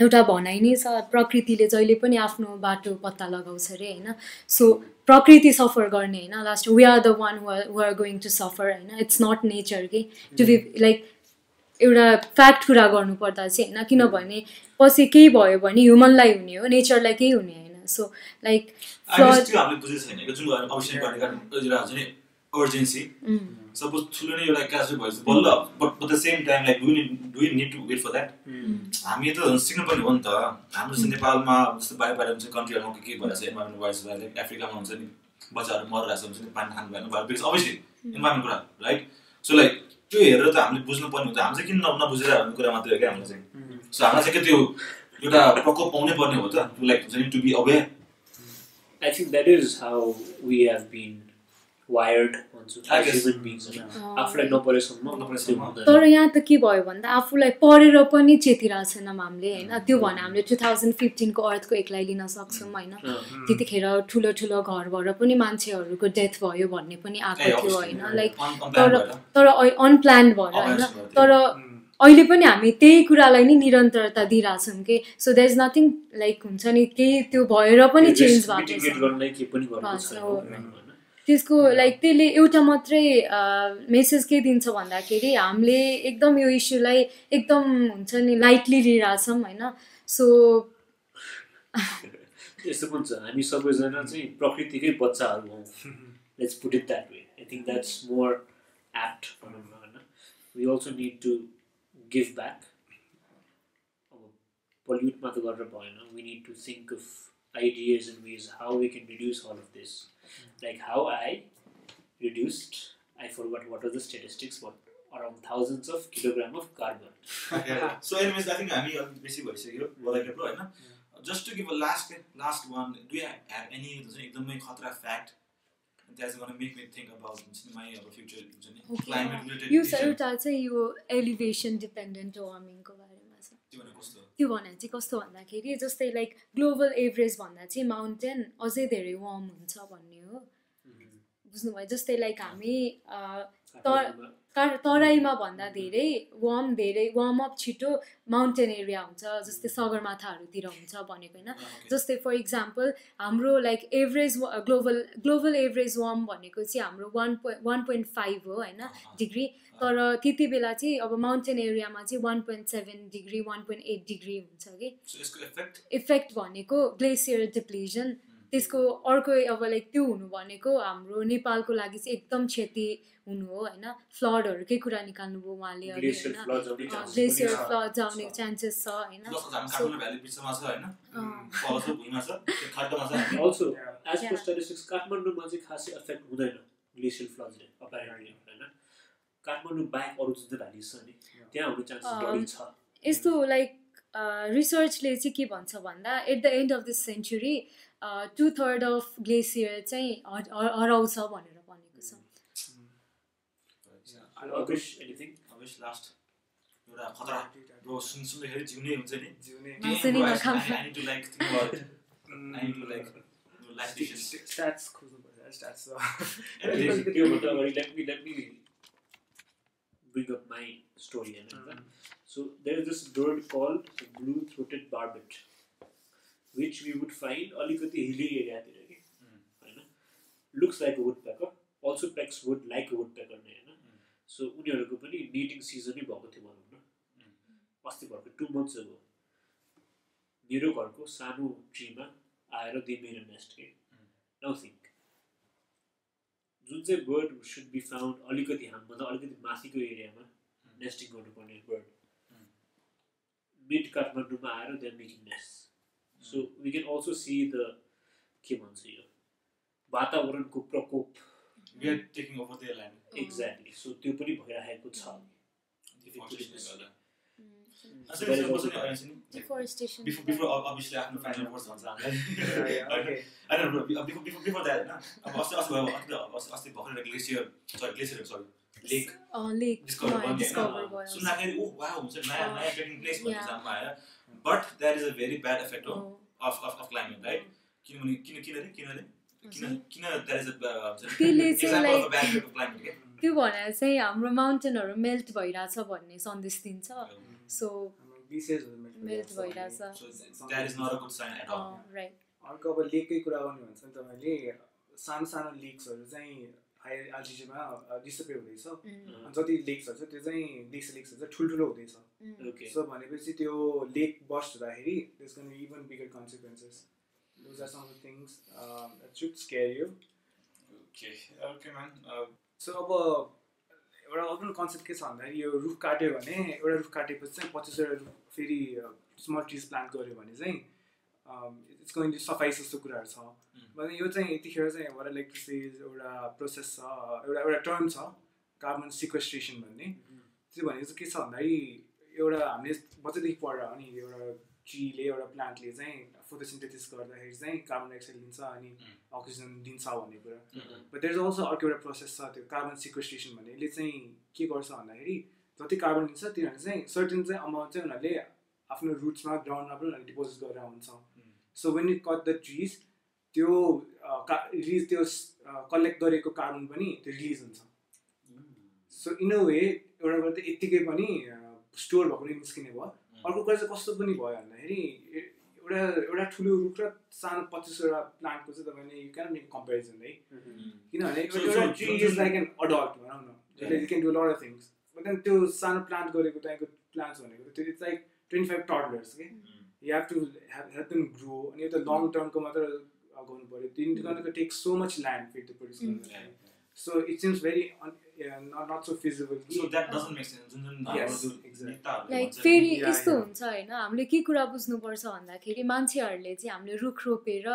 [SPEAKER 4] एउटा भनाइ नै छ प्रकृतिले जहिले पनि आफ्नो बाटो पत्ता लगाउँछ अरे होइन। सो प्रकृति सफर गर्ने होइन। Last we are the one who are going to suffer होइन। इट्स नट नेचर कि टु बी लाइक एउटा फ्याक्ट कुरा गर्नुपर्दा चाहिँ होइन किनभने पछि केही भयो भने ह्युमनलाई हुने हो नेचरलाई केही हुने होइन। सो लाइक
[SPEAKER 1] अर्जेन्सी सपोज ठुलो नै एउटा क्यास भएपछि बल्ल but the same time like do do need to wait for that हामी त झन् सिक्नुपर्ने हो नि त। हाम्रो जस्तो नेपालमा जस्तो बाहिर बाहिर हुन्छ कन्ट्रीहरूमा के के भइरहेको छ इन्भाइरोमेन्ट वाइज लाइक अफ्रिकामा हुन्छ नि बच्चाहरू मरिरहेको छ हुन्छ नि पानी खानु भएन भयो बिकज अभियसली इन्भाइरोमेन्ट कुरा राइट सो लाइक त्यो हेरेर त हामीले बुझ्नुपर्ने हुन्छ। हामी चाहिँ किन नबुझेर भन्ने कुरा मात्रै हो क्या हामीलाई चाहिँ। सो हामीलाई चाहिँ के त्यो एउटा प्रकोप पाउनै पर्ने हो त। लाइक हुन्छ नि to be aware
[SPEAKER 2] I think that is how we have been भन्छु beings होइन। आफूलाई नपरेसम्म।
[SPEAKER 4] तर यहाँ त के भयो भन्दा आफूलाई पढेर पनि चेतिरहेको छैनौँ हामीले होइन? त्यो भने हामीले टु थाउजन्ड फिफ्टिनको अर्थको एकलाई लिन सक्छौँ होइन?
[SPEAKER 2] अँ,
[SPEAKER 4] त्यतिखेर ठुलो ठुलो घरबाट पनि मान्छेहरूको डेथ भयो भन्ने पनि आएको थियो. होइन? लाइक तर। तर अनप्लान भएर होइन? तर अहिले पनि हामी त्यही कुरालाई नै निरन्तरता दिइरहेछौँ कि? So there is nothing like हुन्छ नि केही त्यो भएर पनि चेन्ज भएको छ। त्यसको लाइक त्यसले एउटा मात्रै मेसेज के दिन्छ भन्दाखेरि हामीले एकदम यो इस्युलाई एकदम हुन्छ नि लाइटली लिइरहेछौँ होइन? सो
[SPEAKER 2] यस्तो पनि छ। हामी सबैजना चाहिँ प्रकृतिकै बच्चाहरू हौँ। Let's put it that way I think that's more apt भनौँ न होइन? We also need to give back अब पल्युट मात्र गरेर भएन। We need to think of ideas and ways how we can reduce all of this like how I reduced I for what what are the statistics but around thousands of kilogram of carbon
[SPEAKER 1] so anyways I think हामी अलिक बेसी भइसक्यो बोलाइरहेको होइन just to give a last last one do have any हुन्छ नि एकदमै खतरा fact that's गर्न मेक मी थिङ्क अबाउट हुन्छ नि माई अब फ्युचर हुन्छ नि क्लाइमेट
[SPEAKER 4] यो
[SPEAKER 1] रिलेटेड
[SPEAKER 4] एउटा चाहिँ यो एलिभेसन डिपेन्डेन्ट वार्मिङको बारेमा छ
[SPEAKER 1] त्यो भने कस्तो?
[SPEAKER 4] त्यो भने चाहिँ कस्तो भन्दाखेरि जस्तै लाइक ग्लोबल एभरेज भन्दा चाहिँ माउन्टेन अझै धेरै वार्म हुन्छ भन्ने हो। बुझ्नुभयो? जस्तै लाइक हामी अ, कार तराईमा भन्दा धेरै वार्म धेरै वार्म अप छिटो माउन्टेन एरिया हुन्छ जस्तै सगरमाथाहरूतिर हुन्छ भनेको होइन। जस्तै फर इक्जाम्पल हाम्रो like average global global average warm भनेको चाहिँ हाम्रो one point one point five हो होइन डिग्री तर त्यति बेला चाहिँ अब माउन्टेन एरियामा चाहिँ one point seven degree one point eight degree हुन्छ कि।
[SPEAKER 1] इफेक्ट
[SPEAKER 4] भनेको ग्लेसियर डिप्लिजन त्यसको अर्को अब लाइक त्यो हुनु भनेको हाम्रो नेपालको लागि चाहिँ एकदम क्षति हुनु हो होइन? फ्लडहरूकै कुरा निकाल्नुभयो उहाँले
[SPEAKER 2] ग्लेसियर।
[SPEAKER 4] फ्लड आउने चान्सेस छ। होइन?
[SPEAKER 2] काठमाडौँमा चाहिँ खासै एफेक्ट हुँदैन अपारेन्टली काठमाडौँ बाहेक अरू जुन छ नि त्यहाँ हुने चान्सेस छ।
[SPEAKER 4] यस्तो लाइक रिसर्चले चाहिँ के भन्छ भन्दा at the end of this century to third of glacier चाहिँ हर- हर- हराउँछ भनेर भनेको छ
[SPEAKER 2] अविश एनिथिङ
[SPEAKER 1] अविश लास्ट एउटा खतरा ब्रो सुन सुन्दाखेरि जिउनै हुन्छ नि
[SPEAKER 4] मासु नि नखाऊ।
[SPEAKER 1] I need to like think about it. I need to like do life decisions.
[SPEAKER 3] Stats खोज्नुपर्छ स्ट्याट्स
[SPEAKER 1] Anything.
[SPEAKER 2] त्योभन्दा अगाडि let me let me bring up my story होइन So there is this bird called the blue-throated barbet, which we would find अलिकति hilly एरियातिर कि होइन? Looks like a woodpecker, also pecks wood like a woodpecker नै होइन? So उनीहरूको पनि knitting सिजनै भएको थियो भनौँ न अस्ति भर्खर टु मन्थ्स अगो मेरो घरको सानो ट्रीमा आएर दे मेरो नेस्ट के नाउ थिङ्क जुन चाहिँ बर्ड सुड बी फाउन्ड अलिकति हामीभन्दा अलिकति माथिको एरियामा नेस्टिङ गर्नुपर्ने बर्ड मिड काठमाडौँमा आएर then making nest so we can also see the के भन्छ यो वातावरणको प्रकोप
[SPEAKER 1] We are taking over their land.
[SPEAKER 2] Exactly so त्यो पनि भइरहेको छ।
[SPEAKER 1] लेक सुन्दाखेरि ऊ वा हुन्छ नयाँ नयाँ ट्रेकिङ प्लेस भन्ने. जानमा आएर but that is a very bad effect हो of of of climate right किनभने किन किन रे किन रे किन। किन that
[SPEAKER 4] is
[SPEAKER 1] a bad effect of climate के
[SPEAKER 4] त्यो भनेर चाहिँ हाम्रो माउन्टेनहरू मेल्ट भइरहेछ भन्ने सन्देश दिन्छ। सो मेल्ट
[SPEAKER 3] भइरहेछ।
[SPEAKER 4] भइरहेछ।
[SPEAKER 1] So that is not a good sign at all.
[SPEAKER 4] Right
[SPEAKER 3] अर्को अब लेककै कुरा गर्नु भने चाहिँ तपाईँले सानो सानो लेक्सहरू चाहिँ हाई एल्टिट्युडमा डिसपियर हुँदैछ। अनि जति लेक्सहरू छ त्यो चाहिँ लेक्स लेक्सहरू चाहिँ ठुल्ठुलो हुँदैछ।
[SPEAKER 2] ओके।
[SPEAKER 3] सो भनेपछि त्यो लेक बस्ट हुँदाखेरि त्यस गर्न even bigger consequences those are some things
[SPEAKER 1] Okay, okay, man. Uh,
[SPEAKER 3] so अब एउटा अर्को कन्सेप्ट के छ भन्दाखेरि यो रुख काट्यो भने एउटा रुख काटेपछि चाहिँ पच्चिसवटा रुख फेरि स्मल ट्रिज प्लान्ट गऱ्यो भने चाहिँ इट्स गोइङ सफाइ जस्तो कुराहरू छ भने यो चाहिँ यतिखेर चाहिँ एउटा इलेक्ट्रिसिज एउटा प्रोसेस छ एउटा एउटा टर्म छ कार्बन सिक्वेस्ट्रेसन भन्ने। त्यो भनेको चाहिँ के छ भन्दाखेरि एउटा हामीले बच्चादेखि पढेर अनि एउटा ट्रीले एउटा प्लान्टले चाहिँ फोटोसिन्थेसिस गर्दाखेरि चाहिँ कार्बन डाइअक्साइड लिन्छ अनि अक्सिजन दिन्छ भन्ने कुरा। बट देयर इज अल्सो अर्को एउटा प्रोसेस छ त्यो कार्बन सिक्वेस्ट्रेसन भन्ने यसले चाहिँ के गर्छ भन्दाखेरि जति कार्बन लिन्छ तिनीहरूले चाहिँ सर्टेन चाहिँ अमाउन्ट चाहिँ उनीहरूले आफ्नो रुट्समा ग्राउन्डमा पनि उनीहरूले डिपोजिट गरेर हुन्छ। So when you cut the trees त्यो रिलिज त्यो कलेक्ट गरेको कार्बन पनि त्यो रिलिज हुन्छ। सो इन अ वे एउटा कुरा त यत्तिकै पनि स्टोर भएको पनि निस्किने भयो। अर्को कुरा चाहिँ कस्तो पनि भयो भन्दाखेरि एउटा एउटा ठुलो रुख र सानो पच्चिसवटा प्लान्टको चाहिँ तपाईँले यु क्यान मेक कम्पेरिजन है किनभने एउटा tree is like an adult भनौँ न जसले you can do lot of things but then त्यो सानो प्लान्ट गरेको तपाईँको प्लान्ट्स भनेको त त्यो it's like twenty five toddlers के you have to help them grow अनि यो त लङ टर्मको मात्र गर्नु पऱ्यो तिनीहरूको टेक सो मच ल्यान्ड फेरि त्यो प्रड्युस गर्नु
[SPEAKER 1] so it seems
[SPEAKER 3] very
[SPEAKER 1] not
[SPEAKER 4] so
[SPEAKER 1] feasible like
[SPEAKER 4] फेरि यस्तो. हुन्छ होइन? हामीले के कुरा बुझ्नुपर्छ भन्दाखेरि मान्छेहरूले चाहिँ हामीले रुख रोपेर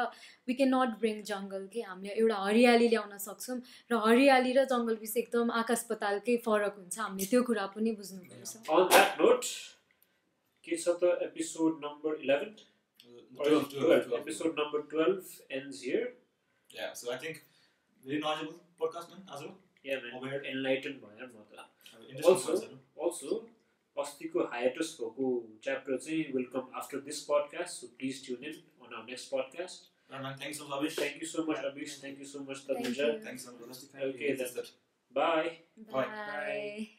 [SPEAKER 4] वी क्यान नट ब्रिङ जङ्गल के? हामीले एउटा हरियाली ल्याउन सक्छौँ र हरियाली र जङ्गल बिच एकदम आकाश पतालकै फरक हुन्छ। हामीले त्यो कुरा पनि बुझ्नुपर्छ।
[SPEAKER 2] अन द्याट नोट के छ त episode number eleven
[SPEAKER 1] Uh, 12, 12, 12.
[SPEAKER 2] Episode number twelve ends here
[SPEAKER 1] Yeah, so I think very knowledgeable podcast, man. As well.
[SPEAKER 2] Yeah
[SPEAKER 1] Aware.
[SPEAKER 2] Enlighten भयो म त
[SPEAKER 1] Interesting
[SPEAKER 2] Also-
[SPEAKER 1] person.
[SPEAKER 2] अल्सो अस्तिको हाइटस भएको च्याप्टर चाहिँ will come after this podcast so please tune in on our next podcast
[SPEAKER 1] Right, man. Thanks so much, Abish.
[SPEAKER 2] Thank you so much Abish thank you so much
[SPEAKER 4] Thank
[SPEAKER 2] Tanuja
[SPEAKER 4] you.
[SPEAKER 1] Thanks so much.
[SPEAKER 2] Okay,
[SPEAKER 1] that's
[SPEAKER 2] that's- bye
[SPEAKER 1] Bye.
[SPEAKER 4] Bye